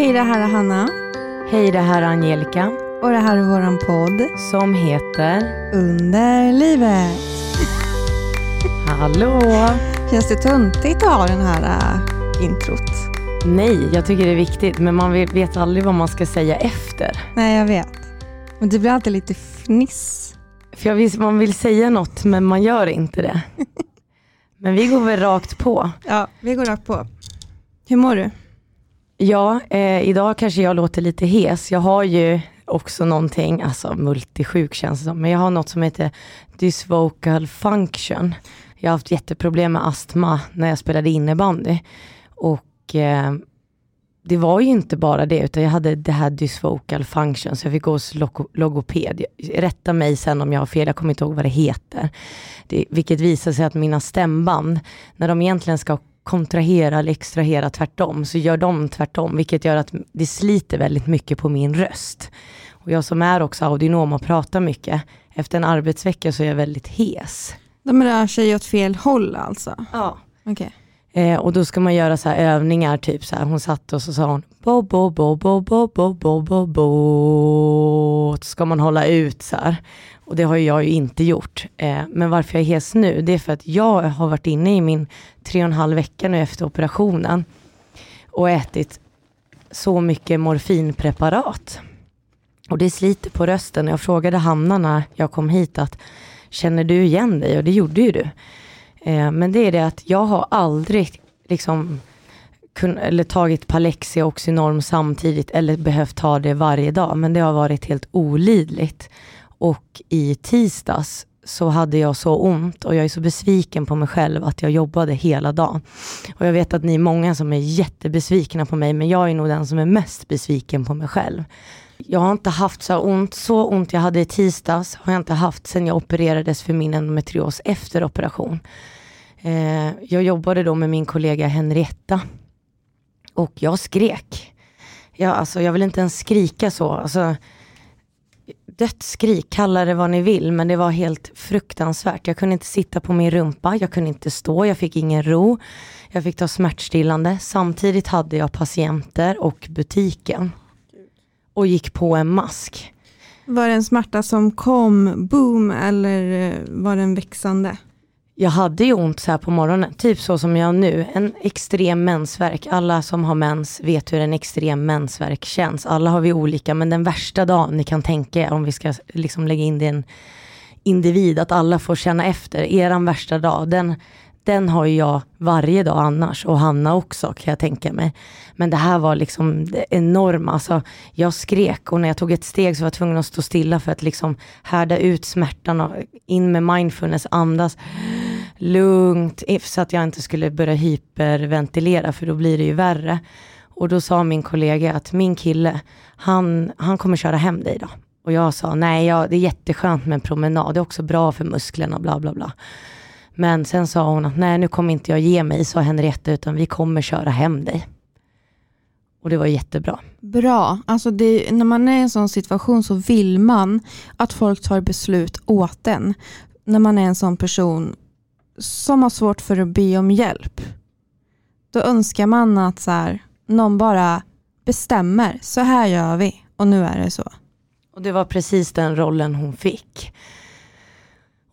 Hej, det här är Hanna. Hej, det här är Angelica. Och det här är våran podd. Som heter... Under livet. Hallå! Känns det töntigt att ha den här uh, introt? Nej, jag tycker det är viktigt, men man vet aldrig vad man ska säga efter. Nej, jag vet. Men det blir alltid lite fniss. För jag vill, man vill säga något, men man gör inte det. men vi går väl rakt på. Ja, vi går rakt på. Hur mår du? Ja, eh, idag kanske jag låter lite hes. Jag har ju också någonting, alltså multisjuk känns det som, men jag har något som heter dysvocal function. Jag har haft jätteproblem med astma när jag spelade innebandy. Och eh, det var ju inte bara det, utan jag hade det här dysvocal function, så jag fick gå hos logoped. Rätta mig sen om jag har fel, jag kommer inte ihåg vad det heter. Det, vilket visar sig att mina stämband, när de egentligen ska kontrahera eller extrahera tvärtom, så gör de tvärtom, vilket gör att det sliter väldigt mycket på min röst. Och jag som är också audionom och pratar mycket, efter en arbetsvecka så är jag väldigt hes. De rör sig åt fel håll alltså? Ja. Okay. Eh, och då ska man göra så övningar, typ så här, hon satt och så sa hon bo, bo, bo, bo, bo, bo, bo, bo, bo. Så ska man hålla ut så här. Och det har jag ju inte gjort. Eh, men varför jag är hes nu, det är för att jag har varit inne i min tre och en halv vecka nu efter operationen och ätit så mycket morfinpreparat. Och det sliter på rösten. Jag frågade Hanna när jag kom hit att känner du igen dig? Och det gjorde ju du. Eh, men det är det att jag har aldrig liksom kun, eller tagit Palexia och Oxynorm samtidigt eller behövt ta det varje dag. Men det har varit helt olidligt. Och i tisdags så hade jag så ont och jag är så besviken på mig själv att jag jobbade hela dagen. Och jag vet att ni är många som är jättebesvikna på mig, men jag är nog den som är mest besviken på mig själv. Jag har inte haft så ont, så ont jag hade i tisdags har jag inte haft sen jag opererades för min endometrios efter operation. Eh, jag jobbade då med min kollega Henrietta och jag skrek. Jag, alltså, jag vill inte ens skrika så. Alltså, dödsskrik, kalla det vad ni vill, men det var helt fruktansvärt. Jag kunde inte sitta på min rumpa, jag kunde inte stå, jag fick ingen ro. Jag fick ta smärtstillande. Samtidigt hade jag patienter och butiken. Och gick på en mask. Var det en smärta som kom boom eller eh, var den växande? Jag hade ju ont så här på morgonen, typ så som jag har nu. En extrem mensvärk. Alla som har mens vet hur en extrem mensvärk känns. Alla har vi olika, men den värsta dagen ni kan tänka er, om vi ska liksom lägga in det i en individ, att alla får känna efter. Eran värsta dag, den, den har jag varje dag annars och Hanna också kan jag tänka mig. Men det här var liksom det enorma. Alltså, jag skrek och när jag tog ett steg så var jag tvungen att stå stilla för att liksom härda ut smärtan och in med mindfulness, andas lugnt så att jag inte skulle börja hyperventilera för då blir det ju värre. Och då sa min kollega att min kille, han, han kommer köra hem dig då. Och jag sa nej, ja, det är jätteskönt med en promenad, det är också bra för musklerna, bla bla bla. Men sen sa hon att nej, nu kommer inte jag ge mig, sa Henrietta, utan vi kommer köra hem dig. Och det var jättebra. Bra. Alltså det, när man är i en sån situation så vill man att folk tar beslut åt en. När man är en sån person som har svårt för att be om hjälp. Då önskar man att så här, någon bara bestämmer, så här gör vi och nu är det så. Och det var precis den rollen hon fick.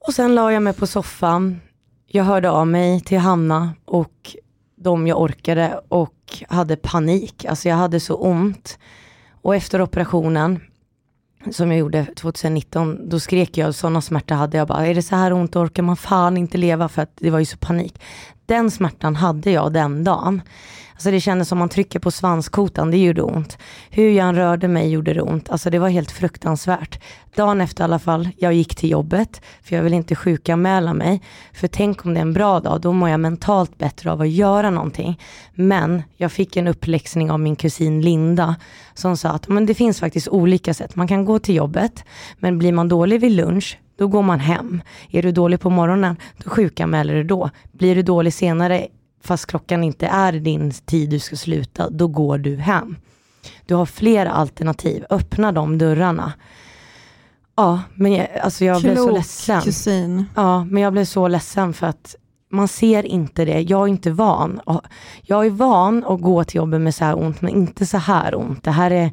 Och sen la jag mig på soffan. Jag hörde av mig till Hanna och de jag orkade och hade panik. Alltså jag hade så ont. Och efter operationen som jag gjorde 2019, då skrek jag, sådana smärta hade jag bara, är det så här ont orkar man fan inte leva för att det var ju så panik. Den smärtan hade jag den dagen. Alltså det kändes som man trycker på svanskotan, det gjorde ont. Hur jag än rörde mig gjorde det ont. Alltså det var helt fruktansvärt. Dagen efter i alla fall, jag gick till jobbet, för jag vill inte sjukanmäla mig. För tänk om det är en bra dag, då mår jag mentalt bättre av att göra någonting. Men jag fick en uppläxning av min kusin Linda, som sa att men det finns faktiskt olika sätt. Man kan gå till jobbet, men blir man dålig vid lunch, då går man hem. Är du dålig på morgonen, då sjukanmäler du då. Blir du dålig senare fast klockan inte är din tid du ska sluta, då går du hem. Du har flera alternativ, öppna de dörrarna. Ja, men jag, alltså jag blev så ledsen. kusin. Ja, men jag blev så ledsen för att man ser inte det. Jag är inte van. Jag är van att gå till jobbet med så här ont, men inte så här ont. Det här är...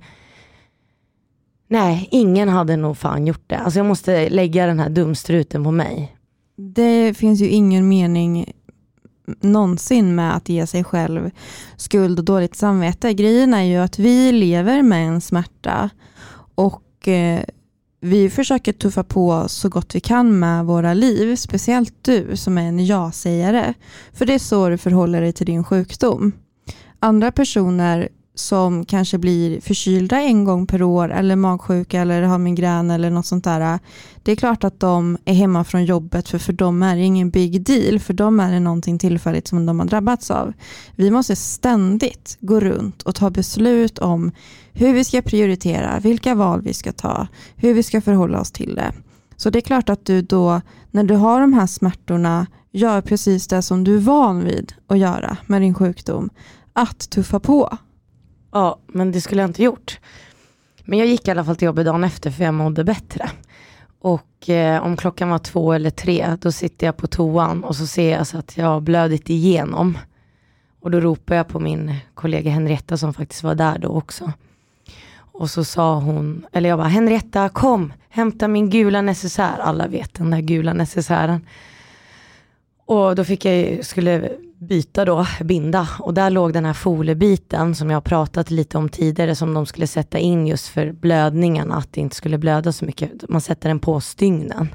Nej, ingen hade nog fan gjort det. Alltså jag måste lägga den här dumstruten på mig. Det finns ju ingen mening någonsin med att ge sig själv skuld och dåligt samvete. Grejen är ju att vi lever med en smärta och eh, vi försöker tuffa på så gott vi kan med våra liv, speciellt du som är en ja-sägare. För det är så du förhåller dig till din sjukdom. Andra personer som kanske blir förkylda en gång per år eller magsjuka eller har migrän eller något sånt där. Det är klart att de är hemma från jobbet för för dem är det ingen big deal. För dem är det någonting tillfälligt som de har drabbats av. Vi måste ständigt gå runt och ta beslut om hur vi ska prioritera, vilka val vi ska ta, hur vi ska förhålla oss till det. Så det är klart att du då, när du har de här smärtorna, gör precis det som du är van vid att göra med din sjukdom. Att tuffa på. Ja, men det skulle jag inte gjort. Men jag gick i alla fall till jobbet dagen efter för jag mådde bättre. Och eh, om klockan var två eller tre, då sitter jag på toan och så ser jag så att jag har blödit igenom. Och då ropar jag på min kollega Henrietta som faktiskt var där då också. Och så sa hon, eller jag bara, Henrietta kom, hämta min gula necessär. Alla vet den där gula necessären. Och då fick jag, skulle byta då, binda. Och där låg den här foliebiten som jag pratat lite om tidigare som de skulle sätta in just för blödningarna, att det inte skulle blöda så mycket. Man sätter den på stygnen.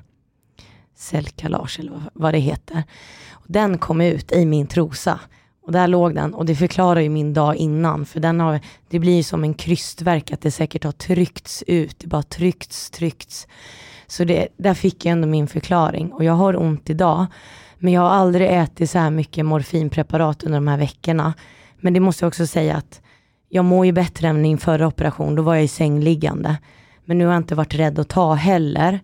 Cellkalage eller vad det heter. Och den kom ut i min trosa. Och där låg den och det förklarar ju min dag innan för den har, det blir som en krystverk att det säkert har tryckts ut, det bara tryckts, tryckts. Så det, där fick jag ändå min förklaring och jag har ont idag. Men jag har aldrig ätit så här mycket morfinpreparat under de här veckorna. Men det måste jag också säga att jag mår ju bättre än min förra operation, då var jag i sängliggande. Men nu har jag inte varit rädd att ta heller.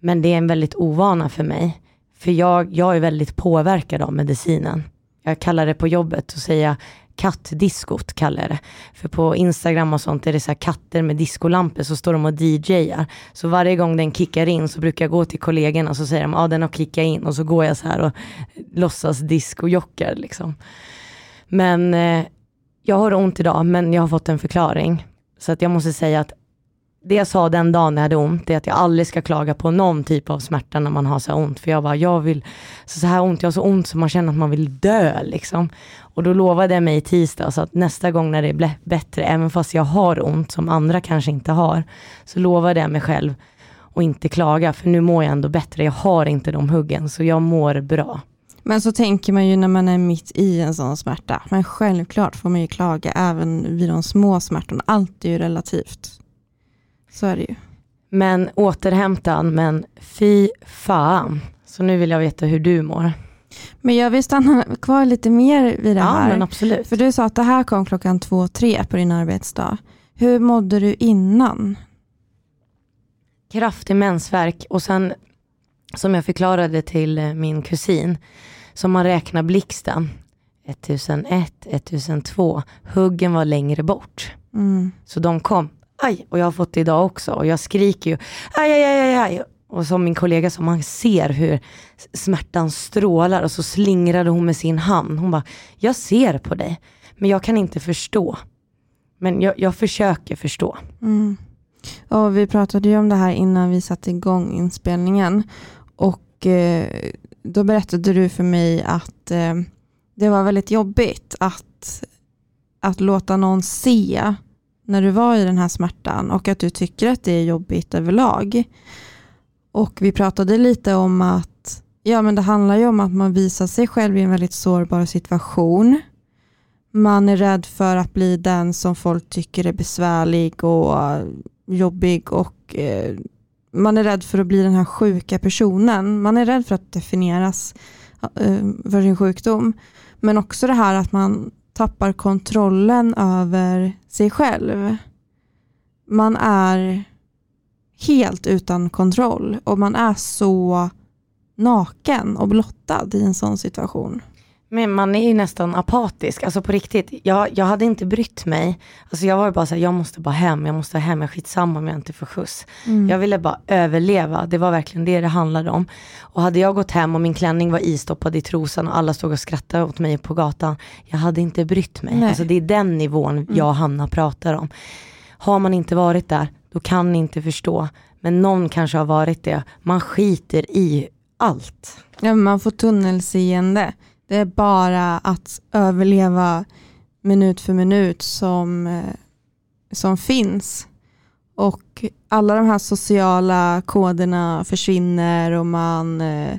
Men det är en väldigt ovana för mig. För jag, jag är väldigt påverkad av medicinen. Jag kallar det på jobbet och säger kattdiskot kallar jag det. För på Instagram och sånt är det så katter med diskolampor så står de och DJar. Så varje gång den kickar in så brukar jag gå till kollegorna och så säger de ja ah, den har kickat in och så går jag så här och låtsas discojockar liksom. Men eh, jag har ont idag men jag har fått en förklaring. Så att jag måste säga att det jag sa den dagen jag hade ont, är att jag aldrig ska klaga på någon typ av smärta när man har så här ont. För jag bara, jag vill, så, så här ont, jag har så ont så man känner att man vill dö liksom. Och då lovade jag mig i tisdags att nästa gång när det är bättre, även fast jag har ont som andra kanske inte har, så lovade jag mig själv att inte klaga, för nu mår jag ändå bättre. Jag har inte de huggen, så jag mår bra. Men så tänker man ju när man är mitt i en sån smärta. Men självklart får man ju klaga även vid de små smärtorna. Allt är ju relativt. Så är det ju. Men återhämtad, men fy fan. Så nu vill jag veta hur du mår. Men jag vill stanna kvar lite mer vid det här. Ja, men absolut. För du sa att det här kom klockan två, tre på din arbetsdag. Hur mådde du innan? Kraftig mensvärk och sen som jag förklarade till eh, min kusin, som man räknar blixten. 1001, 1002, huggen var längre bort. Mm. Så de kom aj, och jag har fått det idag också och jag skriker ju aj, aj, aj, aj. Och som min kollega sa, man ser hur smärtan strålar och så slingrade hon med sin hand. Hon bara, jag ser på dig, men jag kan inte förstå. Men jag, jag försöker förstå. Mm. Och vi pratade ju om det här innan vi satte igång inspelningen. Och eh, då berättade du för mig att eh, det var väldigt jobbigt att, att låta någon se när du var i den här smärtan och att du tycker att det är jobbigt överlag. Och vi pratade lite om att ja, men det handlar ju om att man visar sig själv i en väldigt sårbar situation. Man är rädd för att bli den som folk tycker är besvärlig och jobbig och eh, man är rädd för att bli den här sjuka personen. Man är rädd för att definieras eh, för sin sjukdom. Men också det här att man tappar kontrollen över sig själv. Man är helt utan kontroll och man är så naken och blottad i en sån situation. Men man är ju nästan apatisk, alltså på riktigt. Jag, jag hade inte brytt mig. Alltså jag var bara såhär, jag måste bara hem, jag måste hem, jag skitsamma om jag inte får skjuts. Mm. Jag ville bara överleva, det var verkligen det det handlade om. Och hade jag gått hem och min klänning var istoppad i trosan och alla stod och skrattade åt mig på gatan, jag hade inte brytt mig. Alltså det är den nivån mm. jag och Hanna pratar om. Har man inte varit där, då kan ni inte förstå. Men någon kanske har varit det. Man skiter i allt. Ja, man får tunnelseende. Det är bara att överleva minut för minut som, eh, som finns. Och alla de här sociala koderna försvinner och man, eh,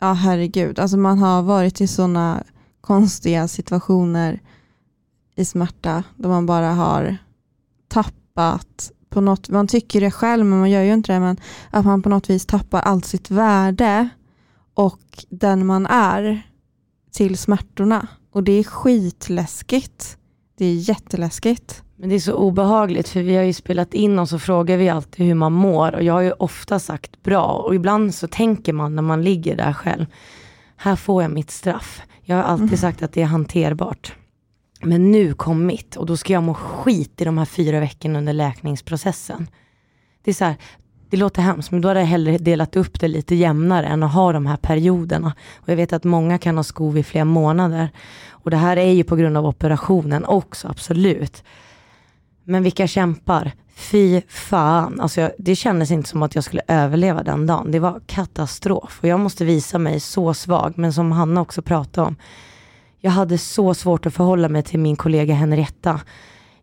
ja herregud, alltså man har varit i sådana konstiga situationer i smärta då man bara har tappat på något, man tycker det själv men man gör ju inte det, men att man på något vis tappar allt sitt värde och den man är till smärtorna. Och det är skitläskigt. Det är jätteläskigt. Men det är så obehagligt för vi har ju spelat in och så frågar vi alltid hur man mår och jag har ju ofta sagt bra och ibland så tänker man när man ligger där själv, här får jag mitt straff. Jag har alltid mm. sagt att det är hanterbart. Men nu kom mitt och då ska jag må skit i de här fyra veckorna under läkningsprocessen. Det är så här, det låter hemskt, men då hade jag hellre delat upp det lite jämnare än att ha de här perioderna. Och jag vet att många kan ha skov i flera månader. Och det här är ju på grund av operationen också, absolut. Men vilka kämpar? Fy fan. Alltså jag, det kändes inte som att jag skulle överleva den dagen. Det var katastrof. Och jag måste visa mig så svag, men som Hanna också pratade om. Jag hade så svårt att förhålla mig till min kollega Henrietta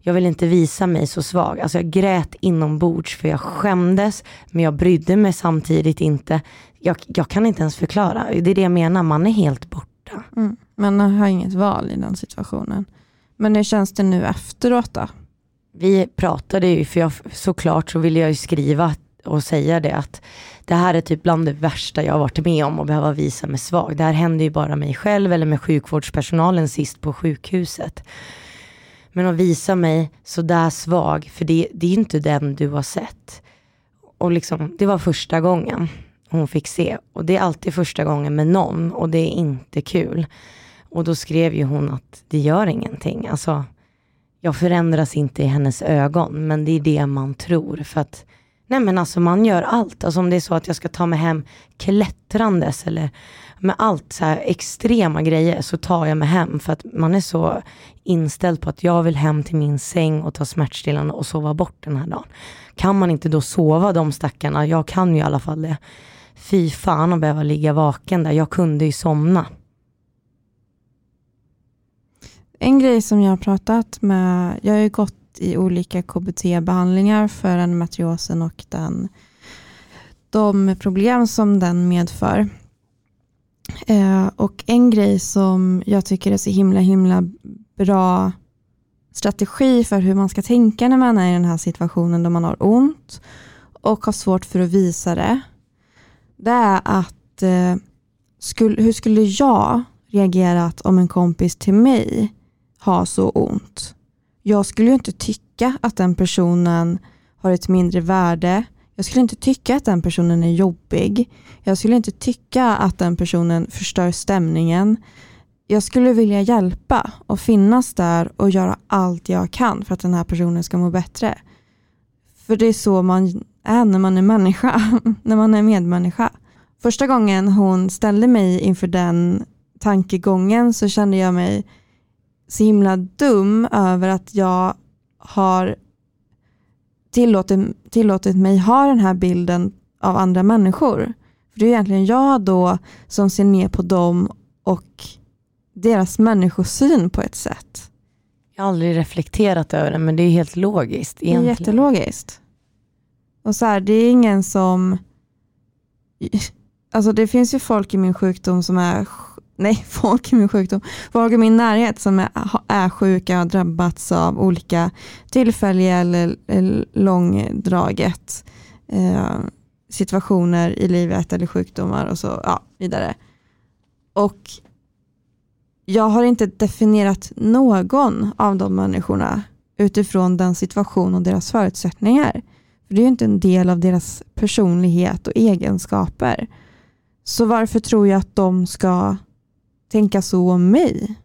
jag vill inte visa mig så svag. Alltså jag grät inombords för jag skämdes, men jag brydde mig samtidigt inte. Jag, jag kan inte ens förklara. Det är det jag menar, man är helt borta. Mm. Man har inget val i den situationen. Men hur känns det nu efteråt då? Vi pratade ju, för jag, såklart så ville jag ju skriva och säga det att det här är typ bland det värsta jag har varit med om och behöva visa mig svag. Det här händer ju bara mig själv eller med sjukvårdspersonalen sist på sjukhuset. Men att visa mig sådär svag, för det, det är inte den du har sett. Och liksom, det var första gången hon fick se. Och det är alltid första gången med någon och det är inte kul. Och då skrev ju hon att det gör ingenting. Alltså, jag förändras inte i hennes ögon, men det är det man tror. För att, nej men alltså man gör allt. Alltså om det är så att jag ska ta mig hem klättrandes eller med allt så här extrema grejer så tar jag mig hem för att man är så inställd på att jag vill hem till min säng och ta smärtstillande och sova bort den här dagen. Kan man inte då sova de stackarna, jag kan ju i alla fall det. Fy fan att behöva ligga vaken där, jag kunde ju somna. En grej som jag har pratat med, jag har ju gått i olika KBT-behandlingar för endometriosen och den, de problem som den medför. Eh, och en grej som jag tycker är så himla himla bra strategi för hur man ska tänka när man är i den här situationen då man har ont och har svårt för att visa det. Det är att eh, skulle, hur skulle jag reagerat om en kompis till mig har så ont? Jag skulle ju inte tycka att den personen har ett mindre värde jag skulle inte tycka att den personen är jobbig. Jag skulle inte tycka att den personen förstör stämningen. Jag skulle vilja hjälpa och finnas där och göra allt jag kan för att den här personen ska må bättre. För det är så man är när man är människa, när man är medmänniska. Första gången hon ställde mig inför den tankegången så kände jag mig så himla dum över att jag har tillåtit, tillåtit mig ha den här bilden av andra människor. För Det är egentligen jag då som ser ner på dem och deras människosyn på ett sätt. Jag har aldrig reflekterat över det men det är helt logiskt. Egentligen. Det är jättelogiskt. Och så här, det är ingen som... Alltså det finns ju folk i min sjukdom som är nej, folk i min sjukdom, folk i min närhet som är, är sjuka och har drabbats av olika tillfälliga eller, långdraget eh, situationer i livet eller sjukdomar och så ja, vidare. Och jag har inte definierat någon av de människorna utifrån den situation och deras förutsättningar. För Det är ju inte en del av deras personlighet och egenskaper. Så varför tror jag att de ska tänka så om mig.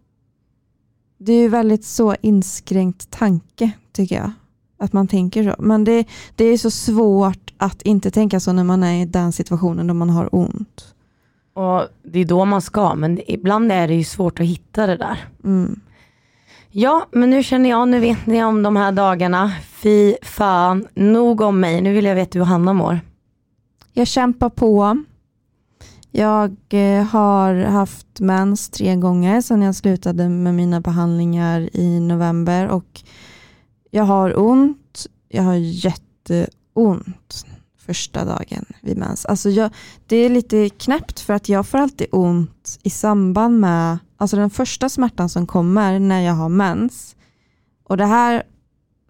Det är ju väldigt så inskränkt tanke tycker jag. Att man tänker så. Men det, det är så svårt att inte tänka så när man är i den situationen då man har ont. Och det är då man ska, men ibland är det ju svårt att hitta det där. Mm. Ja, men nu känner jag, nu vet ni om de här dagarna. Fy fan, nog om mig. Nu vill jag veta hur Hanna mår. Jag kämpar på. Jag eh, har haft mens tre gånger sedan jag slutade med mina behandlingar i november och jag har ont. Jag har jätteont första dagen vid mens. Alltså jag, det är lite knäppt för att jag får alltid ont i samband med, alltså den första smärtan som kommer när jag har mens. Och det här,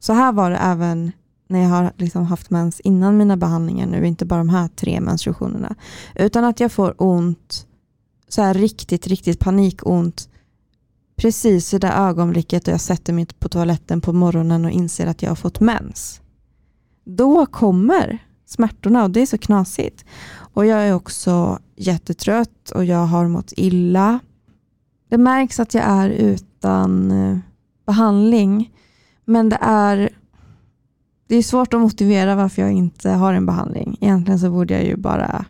så här var det även när jag har liksom haft mens innan mina behandlingar nu, inte bara de här tre menstruationerna. Utan att jag får ont, så här riktigt, riktigt panikont precis i det ögonblicket då jag sätter mig på toaletten på morgonen och inser att jag har fått mens. Då kommer smärtorna och det är så knasigt. Och jag är också jättetrött och jag har mått illa. Det märks att jag är utan eh, behandling men det är det är svårt att motivera varför jag inte har en behandling. Egentligen så borde jag ju bara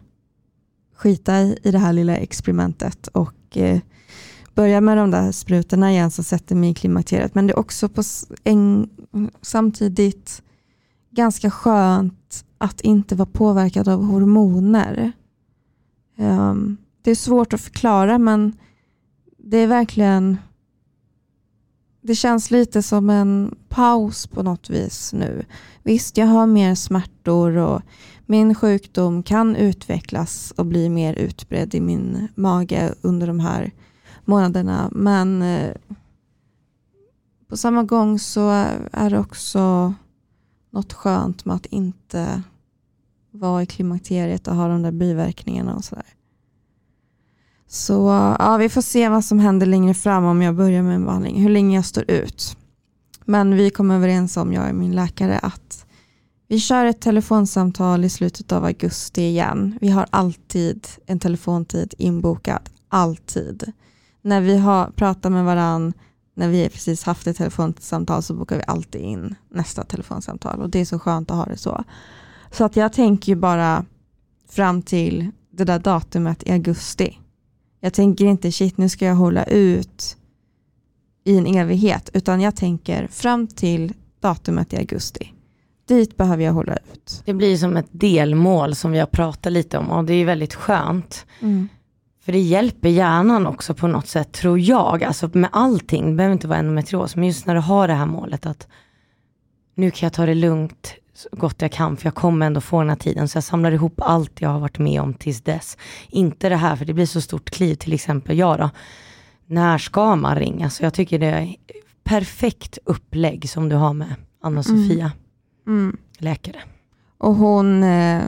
skita i, i det här lilla experimentet och eh, börja med de där sprutorna igen som sätter mig i klimakteriet. Men det är också på en, samtidigt ganska skönt att inte vara påverkad av hormoner. Um, det är svårt att förklara men det är verkligen det känns lite som en paus på något vis nu. Visst, jag har mer smärtor och min sjukdom kan utvecklas och bli mer utbredd i min mage under de här månaderna. Men eh, på samma gång så är det också något skönt med att inte vara i klimakteriet och ha de där biverkningarna och sådär. Så ja, vi får se vad som händer längre fram om jag börjar med en behandling, hur länge jag står ut. Men vi kom överens om, jag och min läkare, att vi kör ett telefonsamtal i slutet av augusti igen. Vi har alltid en telefontid inbokad, alltid. När vi har pratat med varandra, när vi precis haft ett telefonsamtal så bokar vi alltid in nästa telefonsamtal och det är så skönt att ha det så. Så att jag tänker ju bara fram till det där datumet i augusti. Jag tänker inte shit nu ska jag hålla ut i en evighet utan jag tänker fram till datumet i augusti. Dit behöver jag hålla ut. Det blir som ett delmål som vi har pratat lite om och det är väldigt skönt. Mm. För det hjälper hjärnan också på något sätt tror jag, alltså med allting, det behöver inte vara endometrios, men just när du har det här målet att nu kan jag ta det lugnt så gott jag kan, för jag kommer ändå få den här tiden. Så jag samlar ihop allt jag har varit med om tills dess. Inte det här, för det blir så stort kliv, till exempel jag då. När ska man ringa? Så jag tycker det är perfekt upplägg som du har med Anna-Sofia, mm. mm. läkare. Och hon, eh,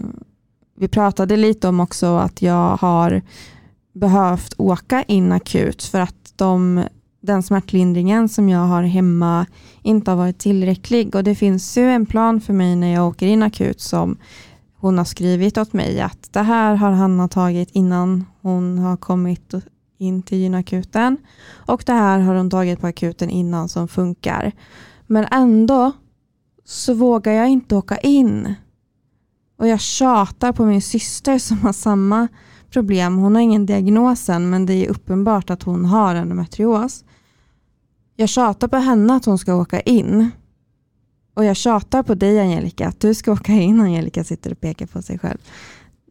vi pratade lite om också att jag har behövt åka in akut för att de den smärtlindringen som jag har hemma inte har varit tillräcklig. Och det finns ju en plan för mig när jag åker in akut som hon har skrivit åt mig att det här har Hanna tagit innan hon har kommit in till gynakuten och det här har hon tagit på akuten innan som funkar. Men ändå så vågar jag inte åka in. Och jag tjatar på min syster som har samma problem. Hon har ingen diagnos än men det är uppenbart att hon har endometrios. Jag tjatar på henne att hon ska åka in. Och jag tjatar på dig Angelica att du ska åka in. Angelica sitter och pekar på sig själv.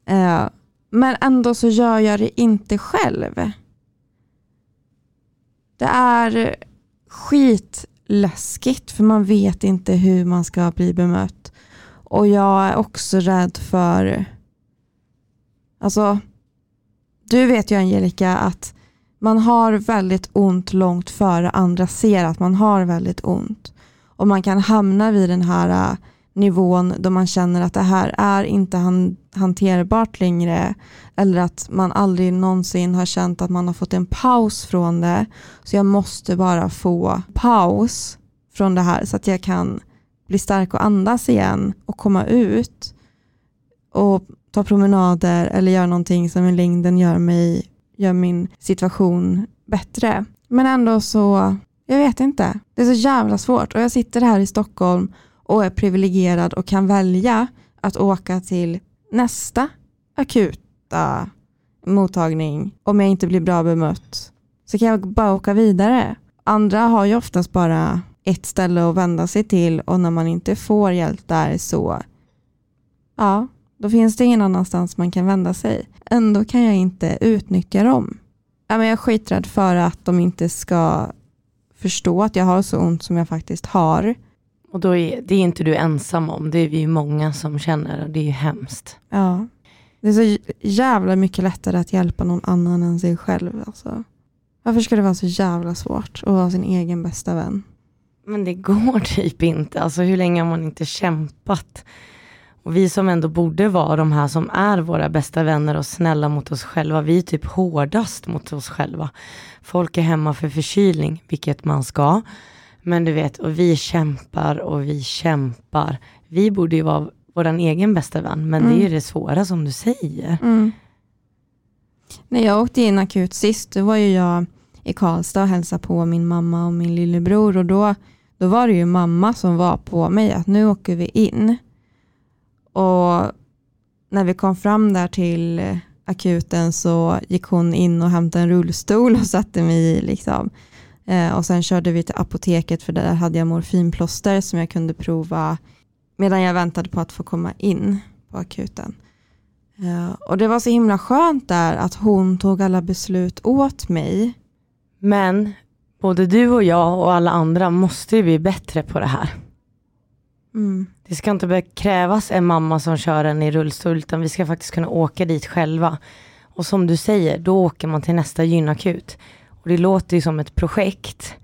Uh, men ändå så gör jag det inte själv. Det är skitläskigt för man vet inte hur man ska bli bemött. Och jag är också rädd för, alltså du vet ju Angelica att man har väldigt ont långt före andra ser att man har väldigt ont. Och man kan hamna vid den här uh, nivån då man känner att det här är inte hanterbart längre eller att man aldrig någonsin har känt att man har fått en paus från det. Så jag måste bara få paus från det här så att jag kan bli stark och andas igen och komma ut och ta promenader eller göra någonting som i längden gör mig gör min situation bättre. Men ändå så, jag vet inte. Det är så jävla svårt och jag sitter här i Stockholm och är privilegierad och kan välja att åka till nästa akuta mottagning om jag inte blir bra bemött. Så kan jag bara åka vidare. Andra har ju oftast bara ett ställe att vända sig till och när man inte får hjälp där så ja, då finns det ingen annanstans man kan vända sig. Ändå kan jag inte utnyttja dem. Ja, men jag är skiträdd för att de inte ska förstå att jag har så ont som jag faktiskt har. Och då är, det är inte du ensam om, det är vi många som känner och det är ju hemskt. Ja, det är så jävla mycket lättare att hjälpa någon annan än sig själv. Alltså. Varför ska det vara så jävla svårt att vara sin egen bästa vän? Men det går typ inte, alltså hur länge har man inte kämpat? Och vi som ändå borde vara de här som är våra bästa vänner och snälla mot oss själva, vi är typ hårdast mot oss själva. Folk är hemma för förkylning, vilket man ska. Men du vet, och vi kämpar och vi kämpar. Vi borde ju vara vår egen bästa vän, men mm. det är ju mm. det svåra som du säger. Mm. När jag åkte in akut sist, då var ju jag i Karlstad och hälsade på min mamma och min lillebror och då, då var det ju mamma som var på mig att nu åker vi in. Och när vi kom fram där till akuten så gick hon in och hämtade en rullstol och satte mig i. Liksom. Eh, och sen körde vi till apoteket för där hade jag morfinplåster som jag kunde prova medan jag väntade på att få komma in på akuten. Eh, och det var så himla skönt där att hon tog alla beslut åt mig. Men både du och jag och alla andra måste ju bli bättre på det här. Mm. Det ska inte behöva krävas en mamma som kör en i rullstol utan vi ska faktiskt kunna åka dit själva. Och som du säger, då åker man till nästa gynakut. Och det låter ju som ett projekt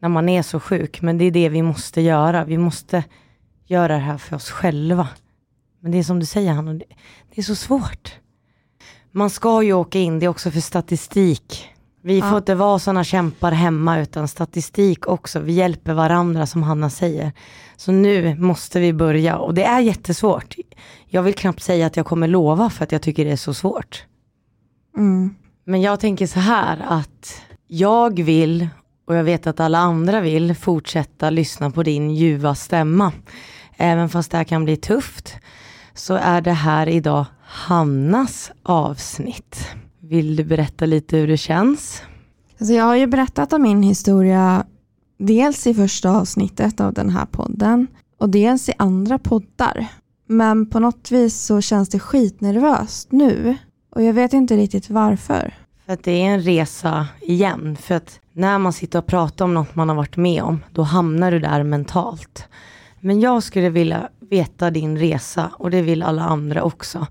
när man är så sjuk, men det är det vi måste göra. Vi måste göra det här för oss själva. Men det är som du säger Hanna, det är så svårt. Man ska ju åka in, det är också för statistik. Vi ja. får inte vara sådana kämpar hemma utan statistik också. Vi hjälper varandra som Hanna säger. Så nu måste vi börja och det är jättesvårt. Jag vill knappt säga att jag kommer lova för att jag tycker det är så svårt. Mm. Men jag tänker så här att jag vill och jag vet att alla andra vill fortsätta lyssna på din ljuva stämma. Även fast det här kan bli tufft så är det här idag Hannas avsnitt. Vill du berätta lite hur det känns? Alltså jag har ju berättat om min historia dels i första avsnittet av den här podden och dels i andra poddar. Men på något vis så känns det skitnervöst nu och jag vet inte riktigt varför. För att det är en resa igen. För att när man sitter och pratar om något man har varit med om, då hamnar du där mentalt. Men jag skulle vilja veta din resa och det vill alla andra också.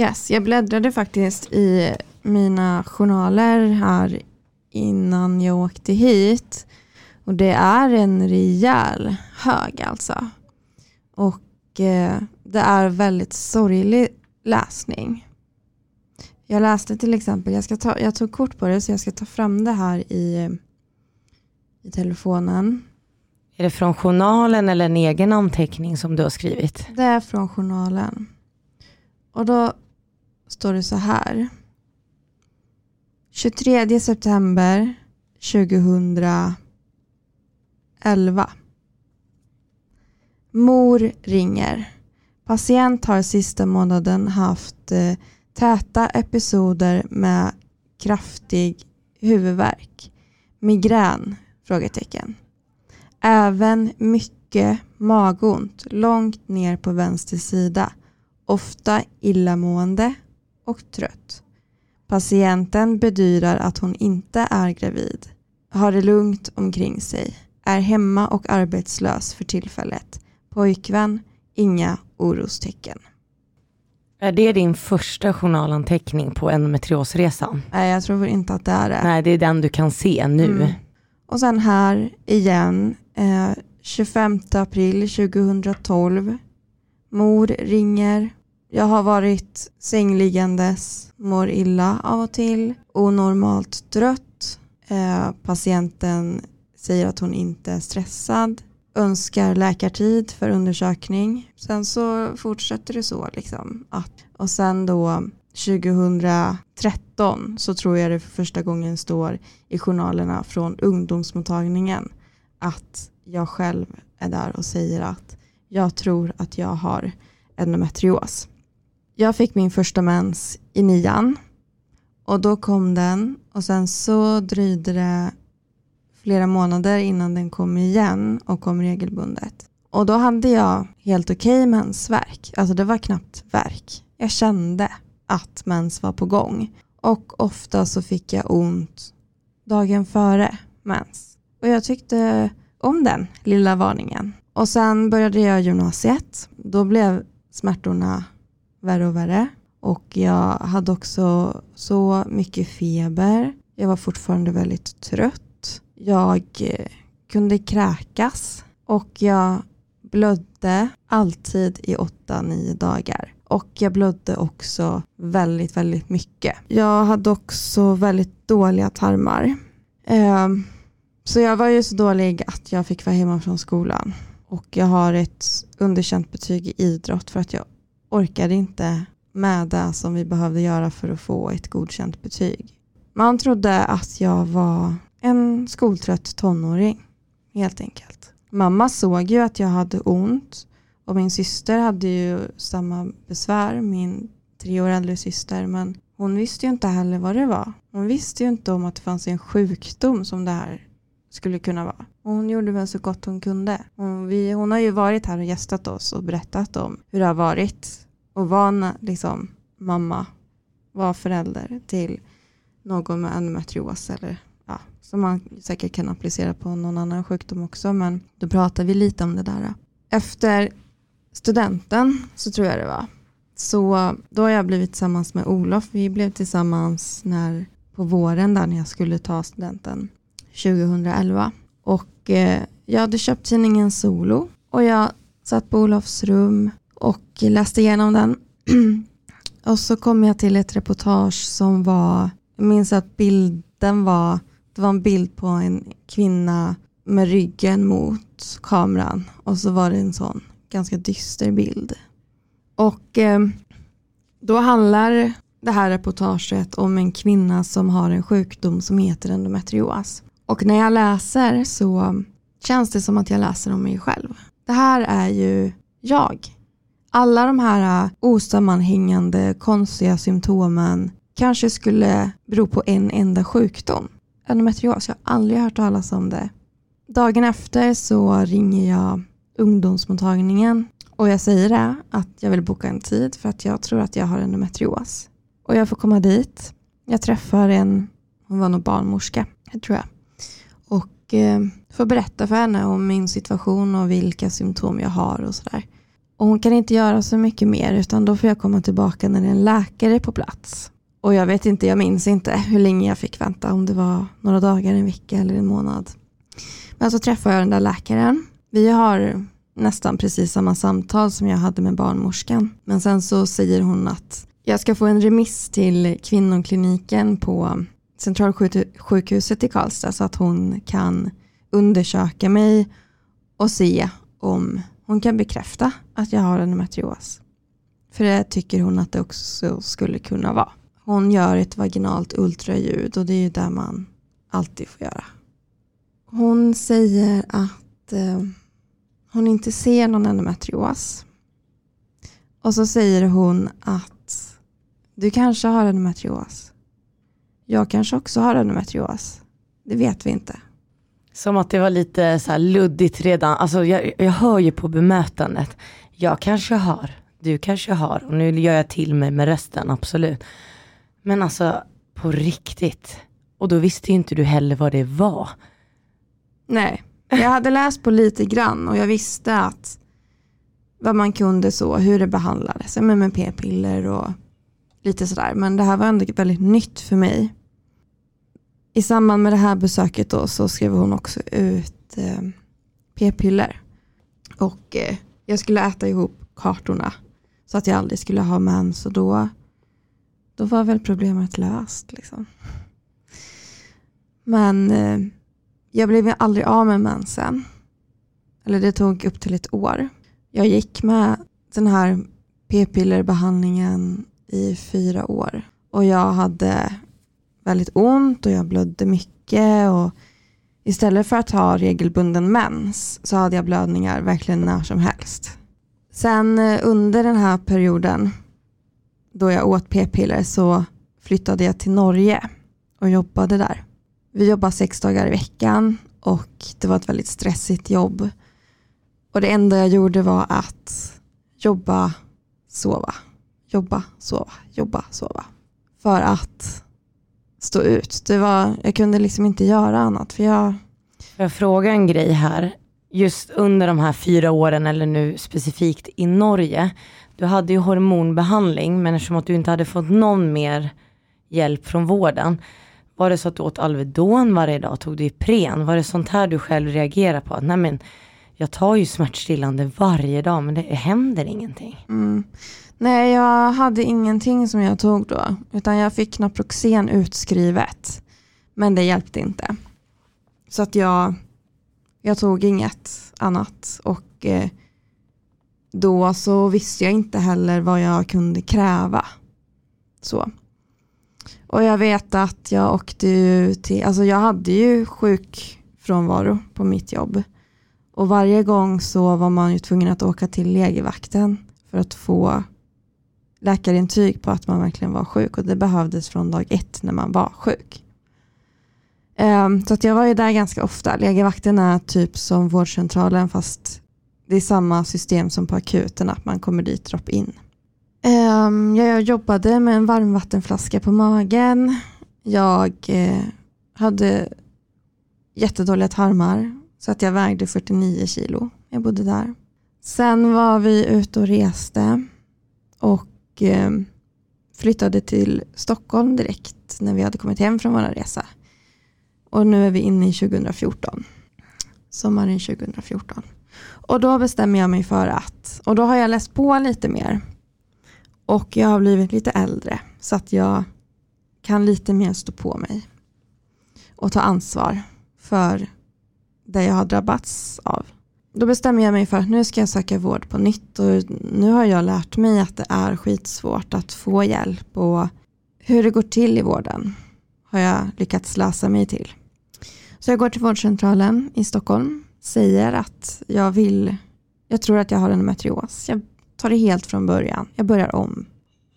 Yes, jag bläddrade faktiskt i mina journaler här innan jag åkte hit. Och det är en rejäl hög alltså. Och eh, det är väldigt sorglig läsning. Jag läste till exempel, jag, ska ta, jag tog kort på det så jag ska ta fram det här i, i telefonen. Är det från journalen eller en egen anteckning som du har skrivit? Det är från journalen. Och då står det så här. 23 september 2011. Mor ringer. Patient har sista månaden haft eh, täta episoder med kraftig huvudvärk. Migrän? Frågetecken. Även mycket magont långt ner på vänster sida. Ofta illamående och trött. Patienten bedyrar att hon inte är gravid, har det lugnt omkring sig, är hemma och arbetslös för tillfället. Pojkvän, inga orostecken. Är det din första journalanteckning på endometriosresan? Nej, jag tror inte att det är det. Nej, det är den du kan se nu. Mm. Och sen här igen, eh, 25 april 2012. Mor ringer. Jag har varit sängliggandes, mår illa av och till, onormalt trött. Eh, patienten säger att hon inte är stressad önskar läkartid för undersökning. Sen så fortsätter det så. Liksom, att, och sen då 2013 så tror jag det för första gången står i journalerna från ungdomsmottagningen att jag själv är där och säger att jag tror att jag har endometrios. Jag fick min första mens i nian och då kom den och sen så dröjde det flera månader innan den kom igen och kom regelbundet. Och då hade jag helt okej okay mensvärk. Alltså det var knappt värk Jag kände att mens var på gång. Och ofta så fick jag ont dagen före mens. Och jag tyckte om den lilla varningen. Och sen började jag gymnasiet. Då blev smärtorna värre och värre. Och jag hade också så mycket feber. Jag var fortfarande väldigt trött. Jag eh, kunde kräkas och jag blödde alltid i 8-9 dagar. Och jag blödde också väldigt, väldigt mycket. Jag hade också väldigt dåliga tarmar. Ehm, så jag var ju så dålig att jag fick vara hemma från skolan. Och jag har ett underkänt betyg i idrott för att jag orkade inte med det som vi behövde göra för att få ett godkänt betyg. Man trodde att jag var en skoltrött tonåring helt enkelt. Mamma såg ju att jag hade ont och min syster hade ju samma besvär, min tre år äldre syster, men hon visste ju inte heller vad det var. Hon visste ju inte om att det fanns en sjukdom som det här skulle kunna vara. Och hon gjorde väl så gott hon kunde. Och vi, hon har ju varit här och gästat oss och berättat om hur det har varit att vara liksom, mamma, vara förälder till någon med endometrios eller ja, som man säkert kan applicera på någon annan sjukdom också. Men då pratar vi lite om det där. Efter studenten så tror jag det var. Så då har jag blivit tillsammans med Olof. Vi blev tillsammans när, på våren där när jag skulle ta studenten 2011. Och eh, jag hade köpt tidningen Solo och jag satt på Olofs rum och läste igenom den. och så kom jag till ett reportage som var, jag minns att bilden var, det var en bild på en kvinna med ryggen mot kameran och så var det en sån ganska dyster bild. Och eh, då handlar det här reportaget om en kvinna som har en sjukdom som heter endometrios. Och när jag läser så känns det som att jag läser om mig själv. Det här är ju jag. Alla de här äh, osammanhängande konstiga symptomen kanske skulle bero på en enda sjukdom. Endometrios, jag har aldrig hört talas om det. Dagen efter så ringer jag ungdomsmottagningen och jag säger det att jag vill boka en tid för att jag tror att jag har endometrios. Och jag får komma dit. Jag träffar en, hon var nog barnmorska, tror jag och eh, får berätta för henne om min situation och vilka symptom jag har och sådär. Och hon kan inte göra så mycket mer utan då får jag komma tillbaka när det är en läkare på plats. Och jag vet inte, jag minns inte hur länge jag fick vänta, om det var några dagar, en vecka eller en månad. Men så träffar jag den där läkaren. Vi har nästan precis samma samtal som jag hade med barnmorskan. Men sen så säger hon att jag ska få en remiss till kvinnokliniken på centralsjukhuset i Karlstad så att hon kan undersöka mig och se om hon kan bekräfta att jag har endometrios. För det tycker hon att det också skulle kunna vara. Hon gör ett vaginalt ultraljud och det är ju där man alltid får göra. Hon säger att eh, hon inte ser någon endometrios. Och så säger hon att du kanske har endometrios. Jag kanske också har endometrios. Det vet vi inte. Som att det var lite så luddigt redan. Alltså jag, jag hör ju på bemötandet. Jag kanske har, du kanske har och nu gör jag till mig med rösten, absolut. Men alltså på riktigt. Och då visste ju inte du heller vad det var. Nej, jag hade läst på lite grann och jag visste att vad man kunde så, hur det behandlades, med p-piller och lite sådär. Men det här var ändå väldigt nytt för mig. I samband med det här besöket då så skrev hon också ut eh, p-piller. Och eh, jag skulle äta ihop kartorna så att jag aldrig skulle ha mens och då, då var väl problemet löst. Liksom. Men eh, jag blev aldrig av med mensen. Eller det tog upp till ett år. Jag gick med den här p-pillerbehandlingen i fyra år. Och jag hade väldigt ont och jag blödde mycket. Och istället för att ha regelbunden mens så hade jag blödningar verkligen när som helst. Sen eh, under den här perioden då jag åt p-piller så flyttade jag till Norge och jobbade där. Vi jobbade sex dagar i veckan och det var ett väldigt stressigt jobb. Och det enda jag gjorde var att jobba, sova, jobba, sova, jobba, sova. För att stå ut. Det var, jag kunde liksom inte göra annat. För jag... Får jag fråga en grej här? Just under de här fyra åren, eller nu specifikt i Norge. Du hade ju hormonbehandling, men eftersom att du inte hade fått någon mer hjälp från vården. Var det så att du åt Alvedon varje dag? Tog du Ipren? Var det sånt här du själv reagerade på? Nej men, jag tar ju smärtstillande varje dag men det händer ingenting. Mm. Nej, jag hade ingenting som jag tog då, utan jag fick Naproxen utskrivet. Men det hjälpte inte. Så att jag, jag tog inget annat och eh, då så visste jag inte heller vad jag kunde kräva. Så. Och jag vet att jag åkte ju till, alltså jag hade ju sjukfrånvaro på mitt jobb. Och varje gång så var man ju tvungen att åka till legevakten för att få läkarintyg på att man verkligen var sjuk och det behövdes från dag ett när man var sjuk. Ehm, så att jag var ju där ganska ofta. Lägervakten är typ som vårdcentralen fast det är samma system som på akuten att man kommer dit drop-in. Ehm, jag jobbade med en varmvattenflaska på magen. Jag eh, hade jättedåliga tarmar så att jag vägde 49 kilo. Jag bodde där. Sen var vi ute och reste och Ehm, flyttade till Stockholm direkt när vi hade kommit hem från vår resa. Och nu är vi inne i 2014. Sommaren 2014. Och då bestämmer jag mig för att, och då har jag läst på lite mer. Och jag har blivit lite äldre så att jag kan lite mer stå på mig. Och ta ansvar för det jag har drabbats av. Då bestämmer jag mig för att nu ska jag söka vård på nytt och nu har jag lärt mig att det är skitsvårt att få hjälp och hur det går till i vården har jag lyckats läsa mig till. Så jag går till vårdcentralen i Stockholm, säger att jag vill, jag tror att jag har endometrios. Jag tar det helt från början, jag börjar om.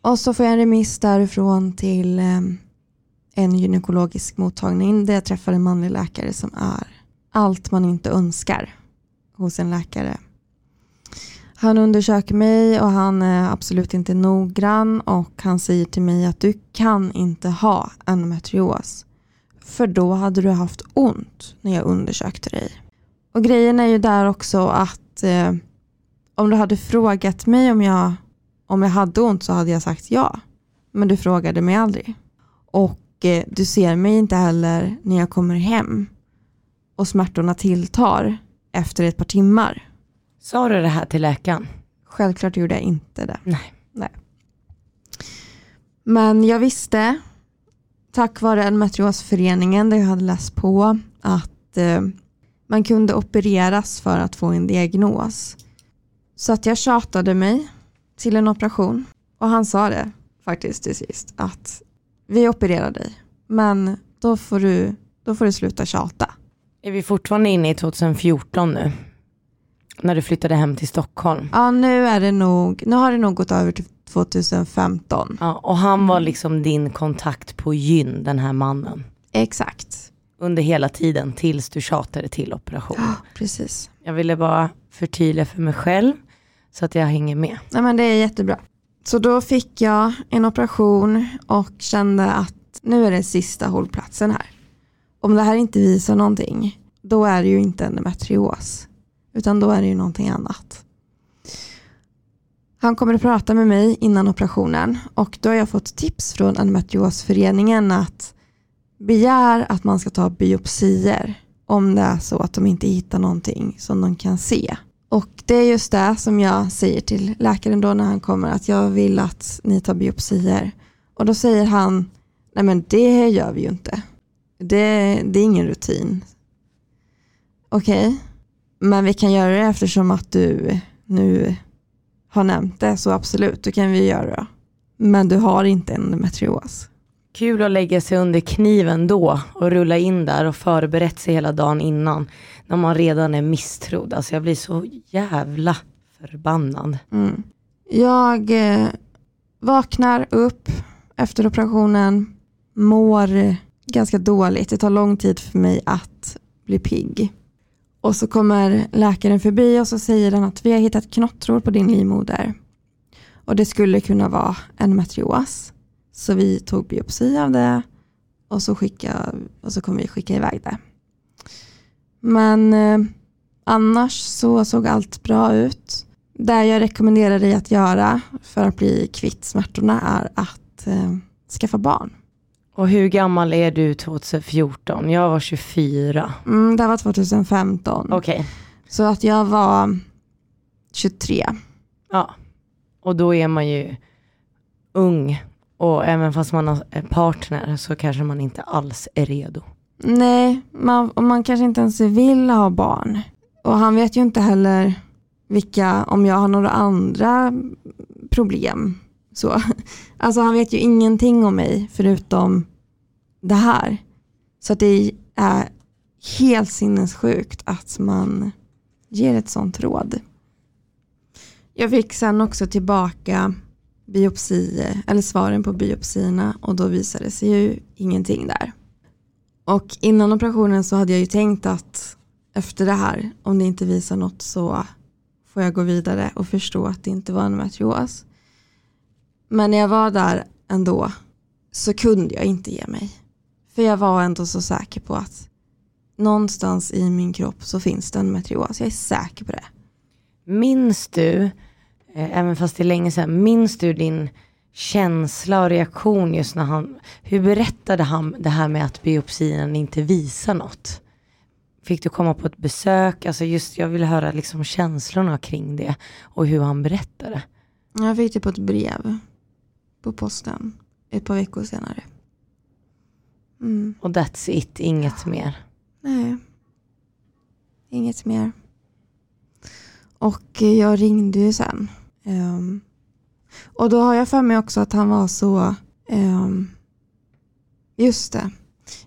Och så får jag en remiss därifrån till ehm, en gynekologisk mottagning där jag träffar en manlig läkare som är allt man inte önskar hos en läkare. Han undersöker mig och han är absolut inte noggrann och han säger till mig att du kan inte ha endometrios. För då hade du haft ont när jag undersökte dig. Och grejen är ju där också att eh, om du hade frågat mig om jag, om jag hade ont så hade jag sagt ja. Men du frågade mig aldrig. Och eh, du ser mig inte heller när jag kommer hem och smärtorna tilltar efter ett par timmar. Sa du det här till läkaren? Självklart gjorde jag inte det. Nej. Nej. Men jag visste, tack vare endometriosföreningen där jag hade läst på, att eh, man kunde opereras för att få en diagnos. Så att jag tjatade mig till en operation och han sa det faktiskt till sist att vi opererar dig men då får du, då får du sluta tjata. Är vi fortfarande inne i 2014 nu? När du flyttade hem till Stockholm? Ja, nu är det nog, nu har det nog gått över till 2015. Ja, och han var liksom din kontakt på gyn, den här mannen? Exakt. Under hela tiden tills du tjatade till operation? Ja, precis. Jag ville bara förtydliga för mig själv så att jag hänger med. Nej, men det är jättebra. Så då fick jag en operation och kände att nu är det sista hållplatsen här om det här inte visar någonting, då är det ju inte endometrios. Utan då är det ju någonting annat. Han kommer att prata med mig innan operationen och då har jag fått tips från endometriosföreningen att begär att man ska ta biopsier om det är så att de inte hittar någonting som de kan se. Och det är just det som jag säger till läkaren då när han kommer att jag vill att ni tar biopsier. Och då säger han, nej men det gör vi ju inte. Det, det är ingen rutin. Okej, okay. men vi kan göra det eftersom att du nu har nämnt det, så absolut, då kan vi göra det. men du har inte endometrios. Kul att lägga sig under kniven då och rulla in där och förberett sig hela dagen innan. När man redan är misstrodd. Alltså jag blir så jävla förbannad. Mm. Jag eh, vaknar upp efter operationen, mår ganska dåligt. Det tar lång tid för mig att bli pigg. Och så kommer läkaren förbi och så säger den att vi har hittat knottror på din livmoder. Och det skulle kunna vara endometrios. Så vi tog biopsi av det och så, skicka, och så kommer vi skicka iväg det. Men eh, annars så såg allt bra ut. Det jag rekommenderar dig att göra för att bli kvitt smärtorna är att eh, skaffa barn. Och hur gammal är du 2014? Jag var 24. Mm, det var 2015. Okej. Okay. Så att jag var 23. Ja, och då är man ju ung. Och även fast man har en partner så kanske man inte alls är redo. Nej, man, och man kanske inte ens vill ha barn. Och han vet ju inte heller vilka, om jag har några andra problem. Så. Alltså han vet ju ingenting om mig förutom det här. Så det är helt sinnessjukt att man ger ett sånt råd. Jag fick sen också tillbaka biopsi, eller svaren på biopsierna och då visade sig ju ingenting där. Och innan operationen så hade jag ju tänkt att efter det här, om det inte visar något så får jag gå vidare och förstå att det inte var en matrios. Men när jag var där ändå så kunde jag inte ge mig. För jag var ändå så säker på att någonstans i min kropp så finns det en metrios. Jag är säker på det. Minns du, eh, även fast det är länge sedan, minns du din känsla och reaktion just när han, hur berättade han det här med att biopsin inte visar något? Fick du komma på ett besök? Alltså just, jag vill höra liksom känslorna kring det och hur han berättade. Jag fick det på ett brev på posten ett par veckor senare. Mm. Och that's it, inget mer? Nej, inget mer. Och jag ringde ju sen. Um, och då har jag för mig också att han var så, um, just det,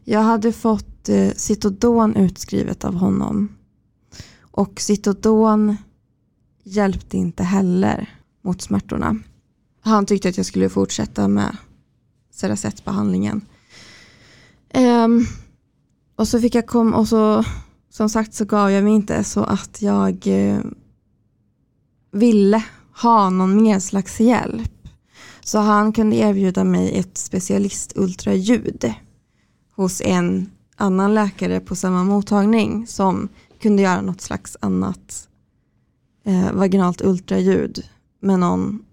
jag hade fått uh, Citodon utskrivet av honom. Och Citodon hjälpte inte heller mot smärtorna. Han tyckte att jag skulle fortsätta med Cerazette-behandlingen. Um, ehm, och så fick jag komma och så som sagt så gav jag mig inte så att jag uh, ville ha någon mer slags hjälp. Så han kunde erbjuda mig ett specialistultraljud hos en annan läkare på samma mottagning som kunde göra något slags annat eh, vaginalt ultraljud med någon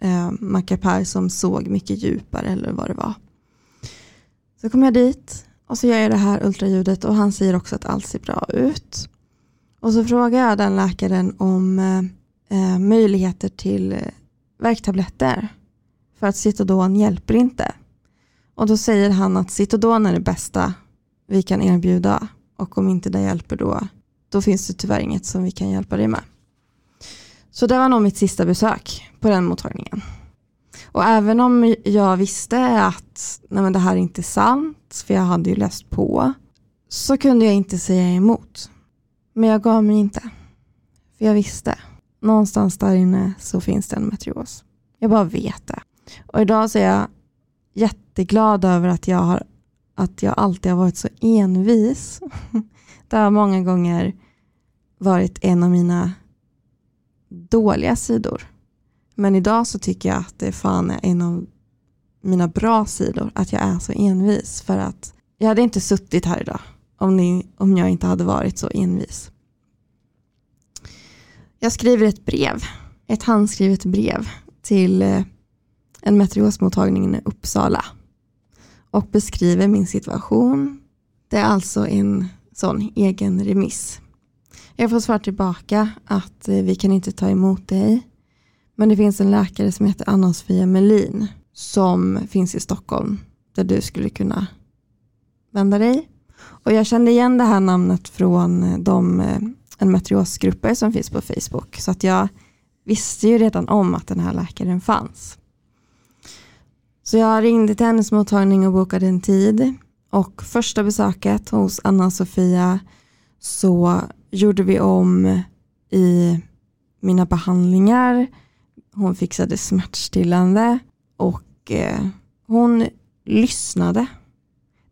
eh, mackapär som såg mycket djupare eller vad det var. Så kom jag dit och så gör jag det här ultraljudet och han säger också att allt ser bra ut. Och så frågar jag den läkaren om eh, eh möjligheter till eh, värktabletter. För att Citodon hjälper inte. Och då säger han att Citodon är det bästa vi kan erbjuda. Och om inte det hjälper då, då finns det tyvärr inget som vi kan hjälpa dig med. Så det var nog mitt sista besök på den mottagningen. Och även om jag visste att nej men det här är inte sant, för jag hade ju läst på, så kunde jag inte säga emot. Men jag gav mig inte. För jag visste, någonstans där inne så finns det en meteoros. Jag bara vet det. Och idag så är jag jätteglad över att jag, har, att jag alltid har varit så envis. Det har många gånger varit en av mina dåliga sidor. Men idag så tycker jag att det fan är en av mina bra sidor, att jag är så envis. För att jag hade inte suttit här idag om, ni, om jag inte hade varit så envis. Jag skriver ett brev, ett handskrivet brev till eh, en meteorosmottagning i Uppsala och beskriver min situation. Det är alltså en sån egen remiss. Jag får svar tillbaka att eh, vi kan inte ta emot dig. Men det finns en läkare som heter Anna-Sofia Melin som finns i Stockholm där du skulle kunna vända dig. Och jag kände igen det här namnet från eh, de eh, endometriosgrupper som finns på Facebook. Så att jag visste ju redan om att den här läkaren fanns. Så jag ringde till hennes mottagning och bokade en tid. Och första besöket hos Anna-Sofia så gjorde vi om i mina behandlingar. Hon fixade smärtstillande och eh, hon lyssnade.